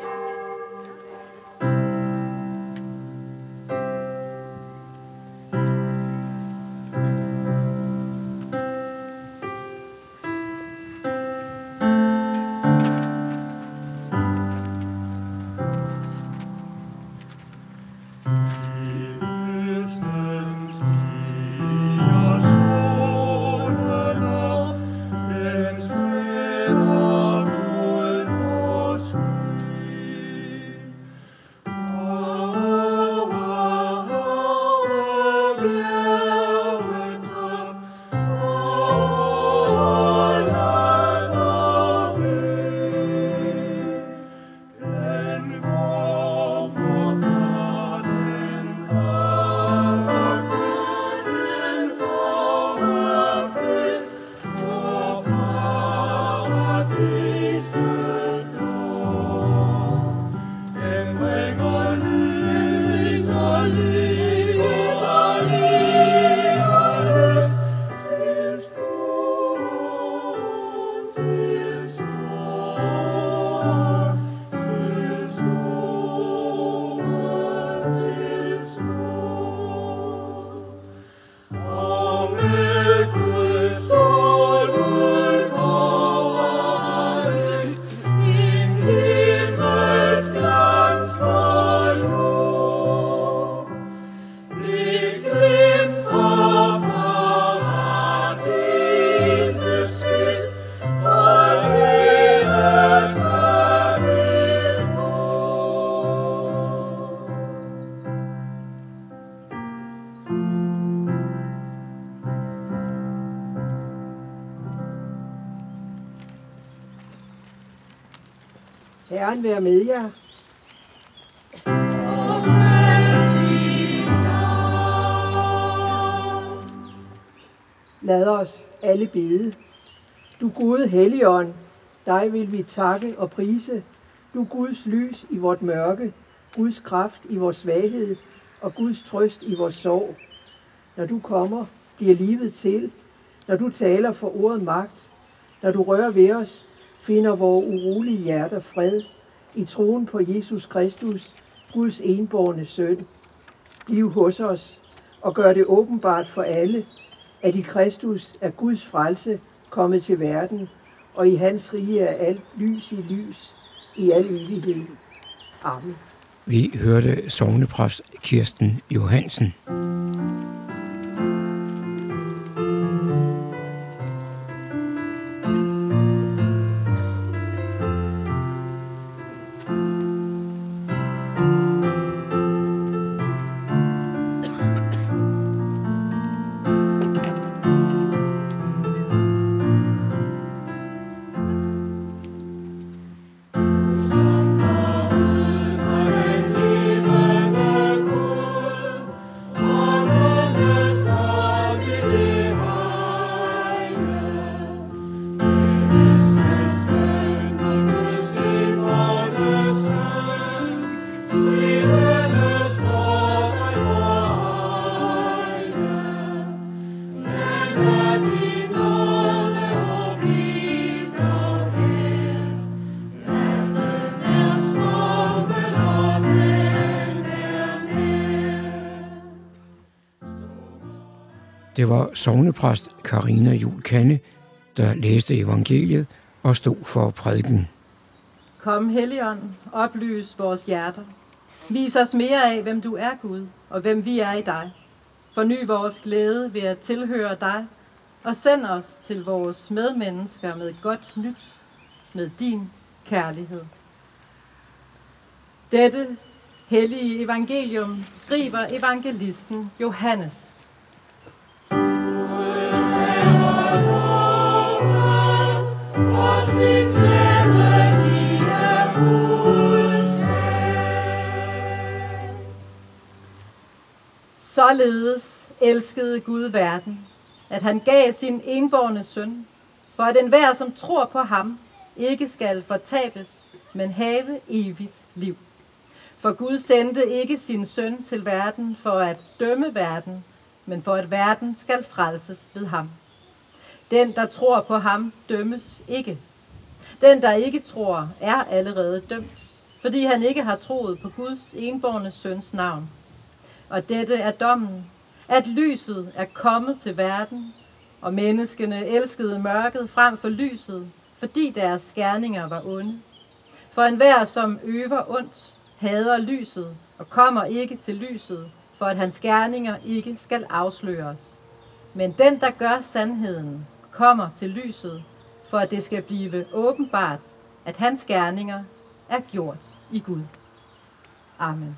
[SPEAKER 16] være med jer. Lad os alle bede. Du gode Helligånd, dig vil vi takke og prise. Du Guds lys i vort mørke, Guds kraft i vores svaghed og Guds trøst i vores sorg. Når du kommer, bliver livet til. Når du taler for ordet magt, når du rører ved os, finder vores urolige hjerter fred i troen på Jesus Kristus, Guds enborne søn. Bliv hos os og gør det åbenbart for alle, at i Kristus er Guds frelse kommet til verden, og i hans rige er alt lys i lys i al evighed. Amen.
[SPEAKER 15] Vi hørte sovnepræst Kirsten Johansen. Det var sovnepræst Karina Jul Kanne, der læste evangeliet og stod for prædiken.
[SPEAKER 17] Kom, Helligånd, oplys vores hjerter. Vis os mere af, hvem du er, Gud, og hvem vi er i dig. Forny vores glæde ved at tilhøre dig, og send os til vores medmennesker med godt nyt, med din kærlighed. Dette hellige evangelium skriver evangelisten Johannes. Således elskede Gud verden, at han gav sin enborne søn, for at enhver, som tror på ham, ikke skal fortabes, men have evigt liv. For Gud sendte ikke sin søn til verden for at dømme verden, men for at verden skal frelses ved ham. Den, der tror på ham, dømmes ikke. Den, der ikke tror, er allerede dømt, fordi han ikke har troet på Guds enborne søns navn. Og dette er dommen, at lyset er kommet til verden, og menneskene elskede mørket frem for lyset, fordi deres gerninger var onde. For enhver, som øver ondt, hader lyset og kommer ikke til lyset, for at hans gerninger ikke skal afsløres. Men den, der gør sandheden, kommer til lyset, for at det skal blive åbenbart, at hans gerninger er gjort i Gud. Amen.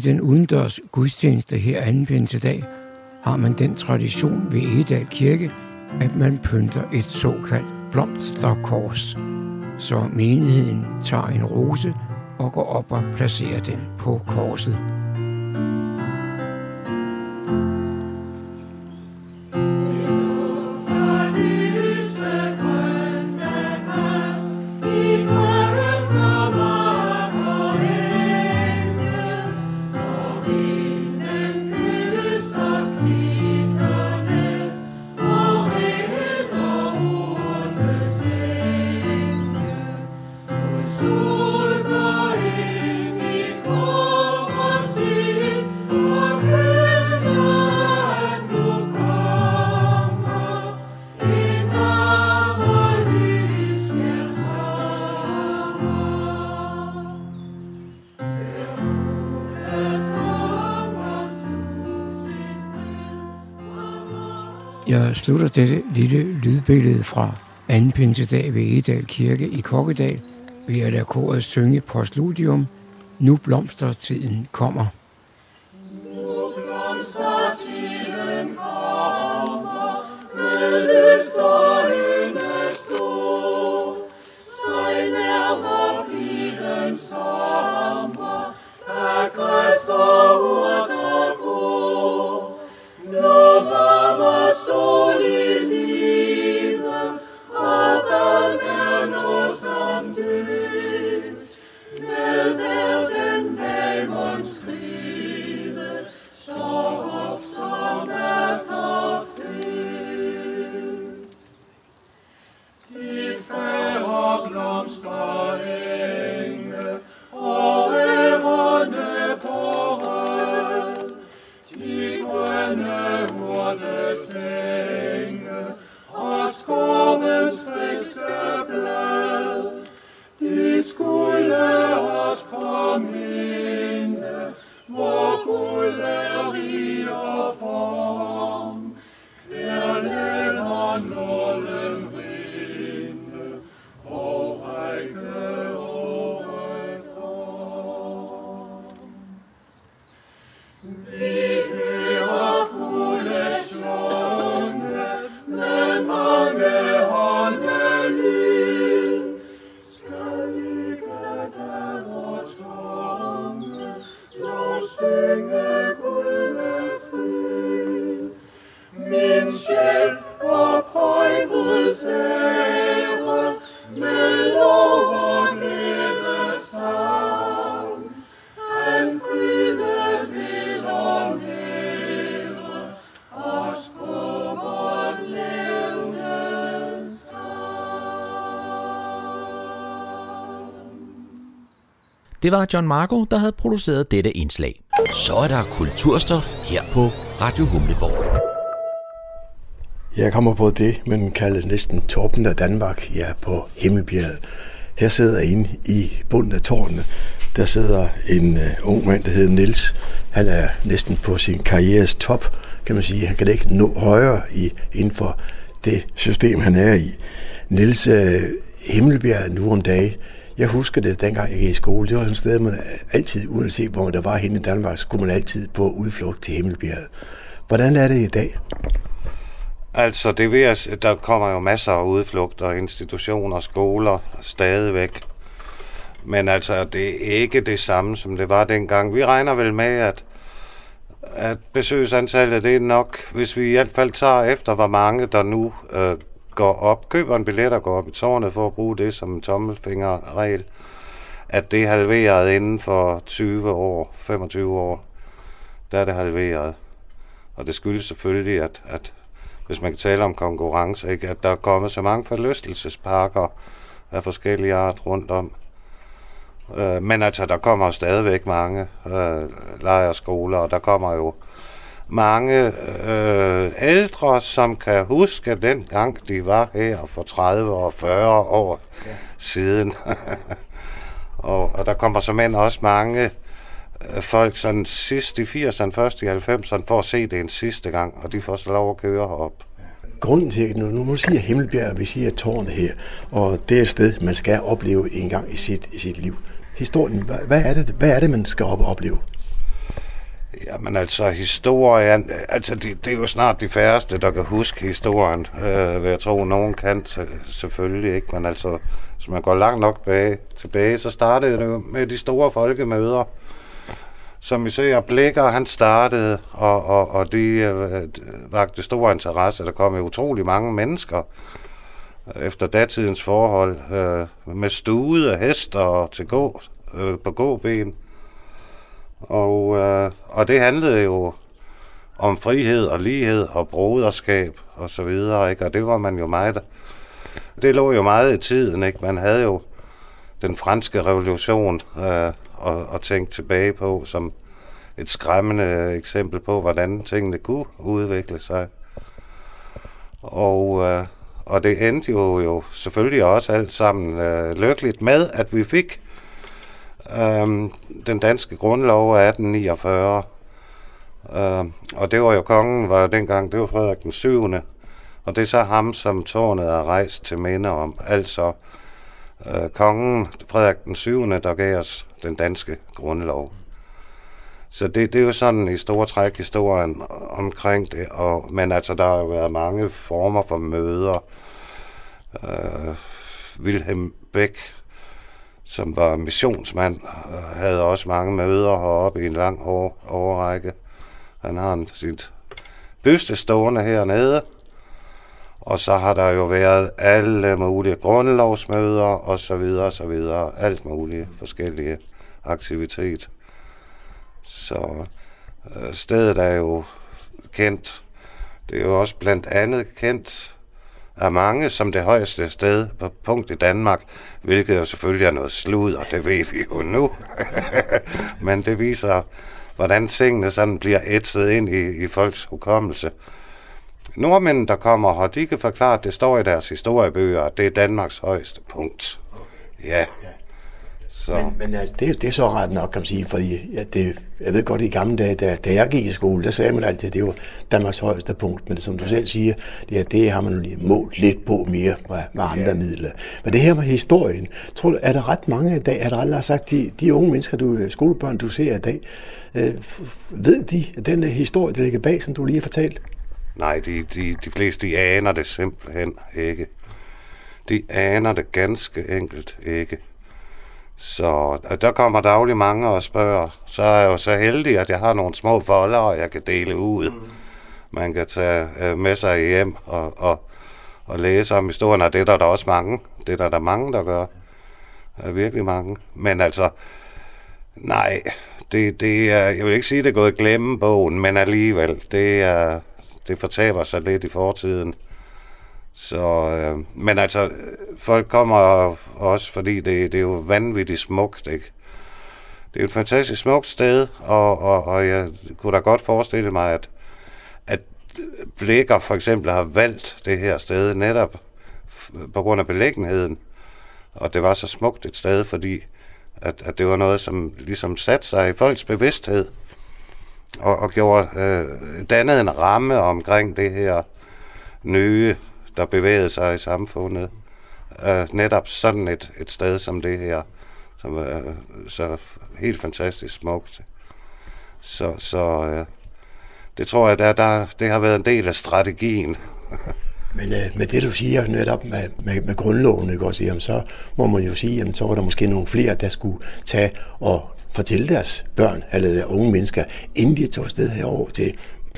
[SPEAKER 18] Ved
[SPEAKER 15] den udendørs gudstjeneste her anden pinsedag har man den tradition ved Egedal Kirke, at man pynter et såkaldt blomsterkors, så menigheden tager en rose og går op og placerer den på korset. Jeg slutter dette lille lydbillede fra anden pinsedag ved Edal Kirke i Kokkedal ved at lade koret synge postludium Nu blomstertiden kommer.
[SPEAKER 7] Det var John Marco, der havde produceret dette indslag. Så er der kulturstof her på Radio Humleborg.
[SPEAKER 4] Jeg kommer på det, man kalder næsten toppen af Danmark. Jeg er på Himmelbjerget. Her sidder jeg inde i bunden af tårnet. Der sidder en uh, ung mand, der hedder Nils. Han er næsten på sin karrieres top, kan man sige. Han kan ikke nå højere i, inden for det system, han er i. Nils uh, øh, Himmelbjerget nu om dagen. Jeg husker det, dengang jeg gik i skole. Det var sådan et sted, man altid, uanset hvor der var henne i Danmark, skulle man altid på udflugt til Himmelbjerget. Hvordan er det i dag?
[SPEAKER 19] Altså, det ved jeg, der kommer jo masser af udflugter, institutioner, skoler, stadigvæk. Men altså, det er ikke det samme, som det var dengang. Vi regner vel med, at, at besøgsantallet, det er nok, hvis vi i hvert fald tager efter, hvor mange der nu øh, går op, køber en billet og går op i tårnet for at bruge det som en tommelfingerregel, at det er halveret inden for 20 år, 25 år. Der er det halveret. Og det skyldes selvfølgelig, at, at hvis man kan tale om konkurrence, ikke? at der er kommet så mange forlystelsesparker af forskellige art rundt om. Øh, men altså, der kommer stadigvæk mange øh, lejerskoler, og der kommer jo mange øh, ældre, som kan huske den gang, de var her for 30 og 40 år ja. siden. og, og der kommer mænd også mange øh, folk sådan sidst i 80'erne, først i 90'erne, for at se det en sidste gang, og de får så lov at køre op.
[SPEAKER 4] Grunden til, at nu, nu siger Himmelbjerg, vi siger tårnet her, og det er et sted, man skal opleve en gang i sit, i sit liv. Historien, hvad, hvad, er det, hvad er det, man skal op og opleve?
[SPEAKER 19] Jamen altså, historien, altså det, det er jo snart de færreste, der kan huske historien, øh, hvad jeg tror, nogen kan selvfølgelig ikke, men altså, hvis man går langt nok bag, tilbage, så startede det jo med de store folkemøder, som vi ser, Blikker, han startede, og, og, og de øh, vagte stor interesse. Der kom jo utrolig mange mennesker øh, efter datidens forhold, øh, med stude, hester og til gå, øh, på gåben. Og, øh, og det handlede jo om frihed og lighed og broderskab og så videre, ikke? Og det var man jo meget... Det lå jo meget i tiden, ikke? Man havde jo den franske revolution øh, og, og tænke tilbage på som et skræmmende eksempel på, hvordan tingene kunne udvikle sig. Og, øh, og det endte jo, jo selvfølgelig også alt sammen øh, lykkeligt med, at vi fik Øhm, den danske grundlov af 1849. Øhm, og det var jo kongen, var dengang, det var Frederik den 7. Og det er så ham, som tårnet er rejst til minde om. Altså øh, kongen, Frederik den 7., der gav os den danske grundlov. Så det, det er jo sådan i store træk historien omkring det. Og, men altså, der har jo været mange former for møder. Øh, Wilhelm Beck, som var missionsmand, havde også mange møder heroppe i en lang år, overrække. Han har en, sit byste stående hernede. Og så har der jo været alle mulige grundlovsmøder og så videre og så videre. Alt mulige forskellige aktiviteter. Så øh, stedet er jo kendt. Det er jo også blandt andet kendt af mange som det højeste sted på punkt i Danmark, hvilket jo selvfølgelig er noget slud, og det ved vi jo nu. Men det viser, hvordan tingene sådan bliver ætset ind i, i folks hukommelse. Nordmændene, der kommer her, de kan forklare, at det står i deres historiebøger, at det er Danmarks højeste punkt. Ja.
[SPEAKER 4] Så. Men, men altså, det, det er så ret nok, kan man sige, fordi ja, det, jeg ved godt, i gamle dage, da, da jeg gik i skole, der sagde man altid, at det var Danmarks højeste punkt, men som du selv siger, det, det har man lige målt lidt på mere med, med andre ja. midler. Men det her med historien, tror du, er der ret mange i dag, har der aldrig sagt, de, de unge mennesker, du, skolebørn, du ser i dag, øh, ved de den historie, der ligger bag, som du lige har fortalt?
[SPEAKER 19] Nej, de, de, de fleste de aner det simpelthen ikke. De aner det ganske enkelt ikke. Så der kommer daglig mange og spørger. Så er jeg jo så heldig, at jeg har nogle små folder, jeg kan dele ud. Mm. Man kan tage øh, med sig hjem og, og, og læse om historien, og det er der, der også mange. Det er der, der er mange, der gør. Er virkelig mange. Men altså, nej, det, det er, jeg vil ikke sige, at det er gået glemme bogen, men alligevel, det, er, det fortaber sig lidt i fortiden. Så, øh, men altså, folk kommer også, fordi det, det er jo vanvittigt smukt, ikke? Det er et fantastisk smukt sted, og, og, og jeg kunne da godt forestille mig, at, at Blækker for eksempel har valgt det her sted netop på grund af belæggenheden. Og det var så smukt et sted, fordi at, at det var noget, som ligesom satte sig i folks bevidsthed og, og gjorde, øh, dannede en ramme omkring det her nye der bevægede sig i samfundet. Uh, netop sådan et, et sted som det her, som er så helt fantastisk smukt. Så, så uh, det tror jeg, der, der, det har været en del af strategien.
[SPEAKER 4] Men uh, med det, du siger netop med, med, med grundloven, ikke også, jamen, så må man jo sige, at så var der måske nogle flere, der skulle tage og fortælle deres børn, eller deres unge mennesker, inden de tog afsted herover til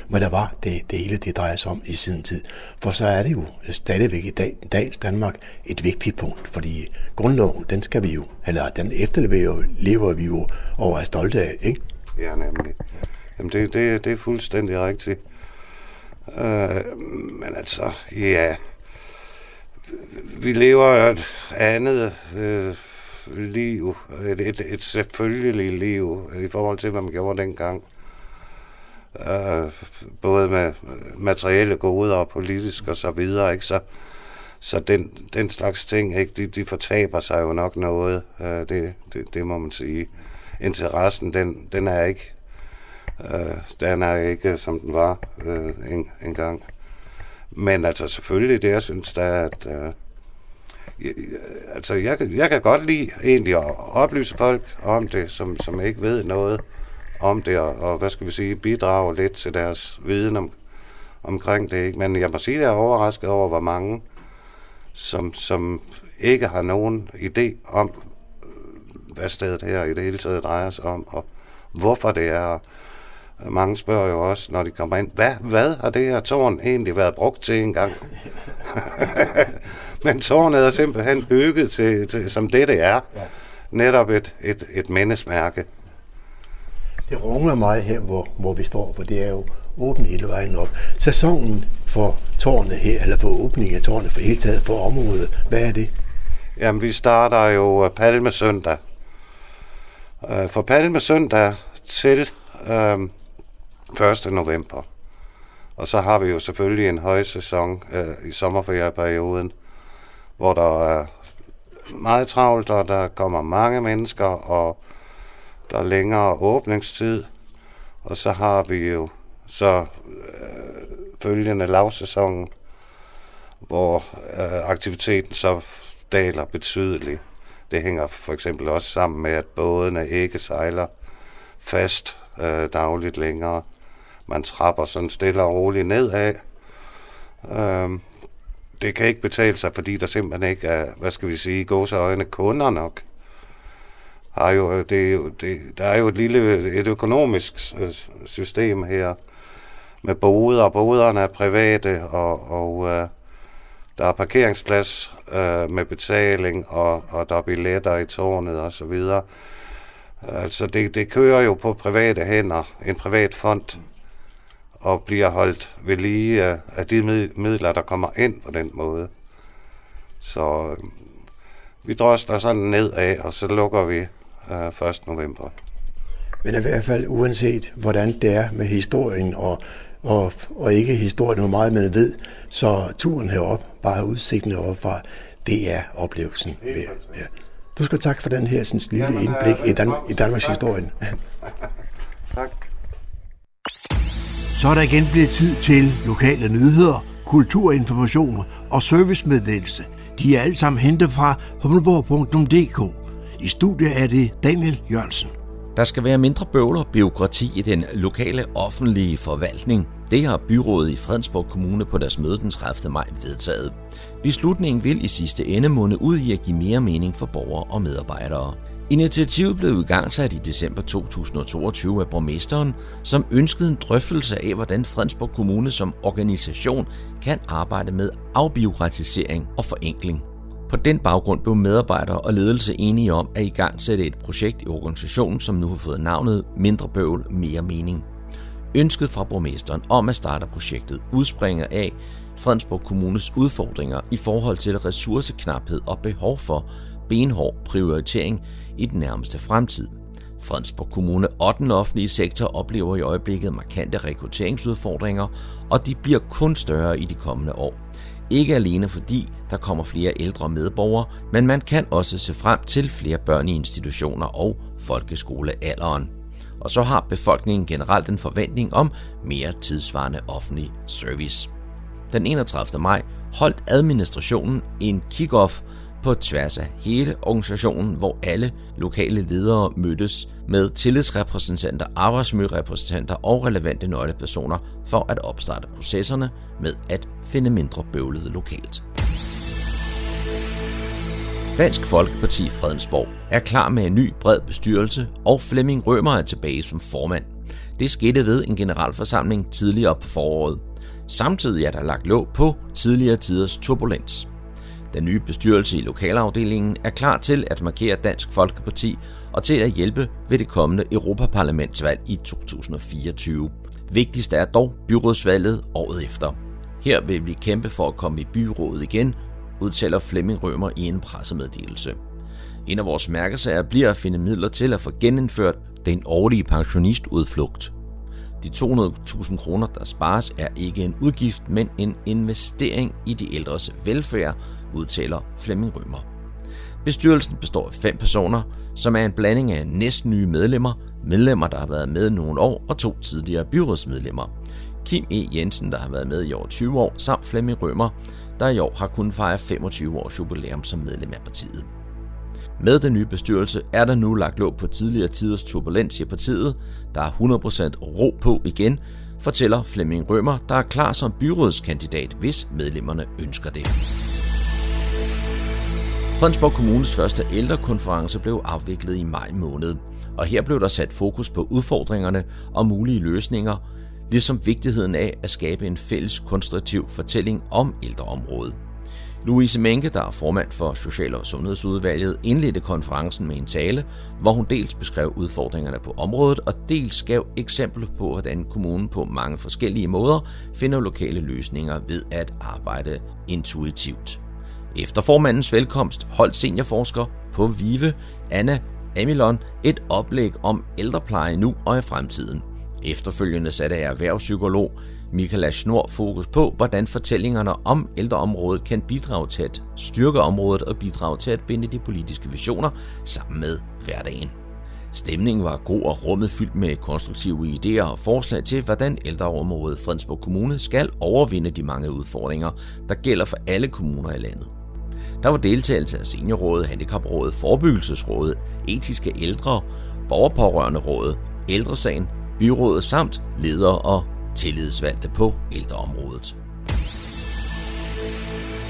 [SPEAKER 4] hvad der var, det, det hele det drejer sig om i sin tid. For så er det jo stadigvæk i dag, dagens Danmark et vigtigt punkt, fordi grundloven, den skal vi jo, eller den efterlever lever vi jo og er stolte af, ikke?
[SPEAKER 19] Ja, nemlig. Jamen det, det, det er fuldstændig rigtigt. Øh, men altså, ja, vi lever et andet øh, liv, et, et, et selvfølgeligt liv i forhold til, hvad man gjorde dengang øh, både med materielle goder og politisk og så videre, ikke? Så, så den, den slags ting, ikke? De, de fortaber sig jo nok noget, øh, det, det, det må man sige. Interessen, den, den er ikke, øh, den er ikke, som den var øh, en, en gang. Men altså selvfølgelig, det jeg synes, der at øh, jeg, altså jeg, jeg kan godt lide egentlig at oplyse folk om det, som, som ikke ved noget om det, og, og hvad skal vi sige, bidrage lidt til deres viden om, omkring det. Ikke? Men jeg må sige, at jeg er overrasket over, hvor mange, som, som ikke har nogen idé om, hvad stedet her i det hele taget drejer sig om, og hvorfor det er. Mange spørger jo også, når de kommer ind, hvad, hvad har det her tårn egentlig været brugt til engang? Men tårnet er simpelthen bygget til, til som det, det er. Ja. Netop et, et, et mindesmærke.
[SPEAKER 20] Det runger meget her, hvor, hvor vi står, for det er jo åbent hele vejen op. Sæsonen for tårnet her, eller for åbningen af tårnet for hele taget for området, hvad er det?
[SPEAKER 19] Jamen, vi starter jo øh, Palmesøndag. Øh, for Palmesøndag til øh, 1. november. Og så har vi jo selvfølgelig en højsæson øh, i sommerferieperioden, hvor der er meget travlt, og der kommer mange mennesker, og der er længere åbningstid. Og så har vi jo så øh, følgende lavsæson, hvor øh, aktiviteten så daler betydeligt. Det hænger for eksempel også sammen med, at bådene ikke sejler fast øh, dagligt længere. Man trapper sådan stille og roligt nedad. Øh, det kan ikke betale sig, fordi der simpelthen ikke er, hvad skal vi sige, gåseøjne kunder nok. Har jo, det, det, der er jo et lille et økonomisk system her med boder. Boderne er private, og, og øh, der er parkeringsplads øh, med betaling, og, og der er billetter i tårnet og så videre. Altså det, det kører jo på private hænder, en privat fond, og bliver holdt ved lige øh, af de midler, der kommer ind på den måde. Så øh, vi drøster sådan ned af, og så lukker vi øh, 1. november.
[SPEAKER 20] Men i hvert fald uanset hvordan det er med historien og, og, og ikke historien, hvor meget man ved, så turen herop, bare udsigten heroppe fra, det er oplevelsen. Ved, ja. Du skal tak for den her sådan, lille Jamen, indblik i, Dan- i Danmarks historie.
[SPEAKER 19] tak.
[SPEAKER 4] Så er der igen blevet tid til lokale nyheder, kulturinformation og servicemeddelelse. De er alle sammen hentet fra humleborg.dk. I studiet er det Daniel Jørgensen.
[SPEAKER 7] Der skal være mindre bøvl og byråkrati i den lokale offentlige forvaltning. Det har byrådet i Fredensborg Kommune på deres møde den 30. maj vedtaget. Beslutningen vil i sidste ende munde ud i at give mere mening for borgere og medarbejdere. Initiativet blev igangsat i december 2022 af borgmesteren, som ønskede en drøftelse af, hvordan Fredensborg Kommune som organisation kan arbejde med afbiokratisering og forenkling. På den baggrund blev medarbejdere og ledelse enige om at igangsætte et projekt i organisationen, som nu har fået navnet Mindre Bøvl, Mere Mening. Ønsket fra borgmesteren om at starte projektet udspringer af Fredensborg Kommunes udfordringer i forhold til ressourceknaphed og behov for benhård prioritering i den nærmeste fremtid. Fredensborg Kommune og den offentlige sektor oplever i øjeblikket markante rekrutteringsudfordringer, og de bliver kun større i de kommende år. Ikke alene fordi der kommer flere ældre medborgere, men man kan også se frem til flere børn i institutioner og folkeskolealderen. Og så har befolkningen generelt en forventning om mere tidsvarende offentlig service. Den 31. maj holdt administrationen en kick-off på tværs af hele organisationen, hvor alle lokale ledere mødtes med tillidsrepræsentanter, arbejdsmiljørepræsentanter og relevante nøglepersoner for at opstarte processerne med at finde mindre bøvlede lokalt. Dansk Folkeparti Fredensborg er klar med en ny bred bestyrelse, og Flemming Rømer er tilbage som formand. Det skete ved en generalforsamling tidligere på foråret. Samtidig er der lagt låg på tidligere tiders turbulens. Den nye bestyrelse i lokalafdelingen er klar til at markere Dansk Folkeparti og til at hjælpe ved det kommende Europaparlamentsvalg i 2024. Vigtigst er dog byrådsvalget året efter. Her vil vi kæmpe for at komme i byrådet igen, udtaler Flemming Rømer i en pressemeddelelse. En af vores mærkesager bliver at finde midler til at få genindført den årlige pensionistudflugt. De 200.000 kroner, der spares, er ikke en udgift, men en investering i de ældres velfærd, udtaler Flemming Rømer. Bestyrelsen består af fem personer, som er en blanding af næsten nye medlemmer, medlemmer, der har været med nogle år, og to tidligere byrådsmedlemmer. Kim E. Jensen, der har været med i over 20 år, samt Flemming Rømer, der i år har kunnet fejre 25 års jubilæum som medlem af partiet. Med den nye bestyrelse er der nu lagt låg på tidligere tiders turbulens i partiet. Der er 100% ro på igen, fortæller Flemming Rømer, der er klar som byrådskandidat, hvis medlemmerne ønsker det. Fredensborg Kommunes første ældrekonference blev afviklet i maj måned, og her blev der sat fokus på udfordringerne og mulige løsninger, ligesom vigtigheden af at skabe en fælles konstruktiv fortælling om ældreområdet. Louise Menke, der er formand for Social- og Sundhedsudvalget, indledte konferencen med en tale, hvor hun dels beskrev udfordringerne på området, og dels gav eksempler på, hvordan kommunen på mange forskellige måder finder lokale løsninger ved at arbejde intuitivt. Efter formandens velkomst holdt seniorforsker på Vive, Anna Amilon, et oplæg om ældrepleje nu og i fremtiden. Efterfølgende satte jeg erhvervspsykolog Michaela Schnor fokus på, hvordan fortællingerne om ældreområdet kan bidrage til at styrke området og bidrage til at binde de politiske visioner sammen med hverdagen. Stemningen var god og rummet fyldt med konstruktive idéer og forslag til, hvordan ældreområdet Fredensborg Kommune skal overvinde de mange udfordringer, der gælder for alle kommuner i landet. Der var deltagelse af Seniorrådet, Handicaprådet, Forebyggelsesrådet, Etiske Ældre, Borgerpårørende Rådet, Ældresagen, Byrådet samt ledere og tillidsvalgte på ældreområdet.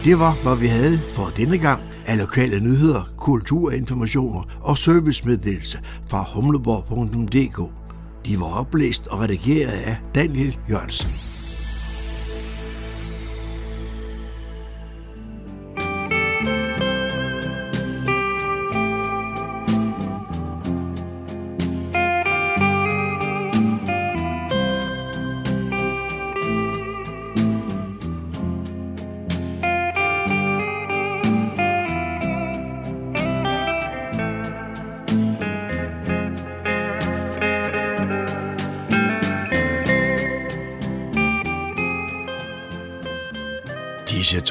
[SPEAKER 4] Det var, hvad vi havde for denne gang af lokale nyheder, kulturinformationer og servicemeddelelse fra humleborg.dk. De var oplæst og redigeret af Daniel Jørgensen.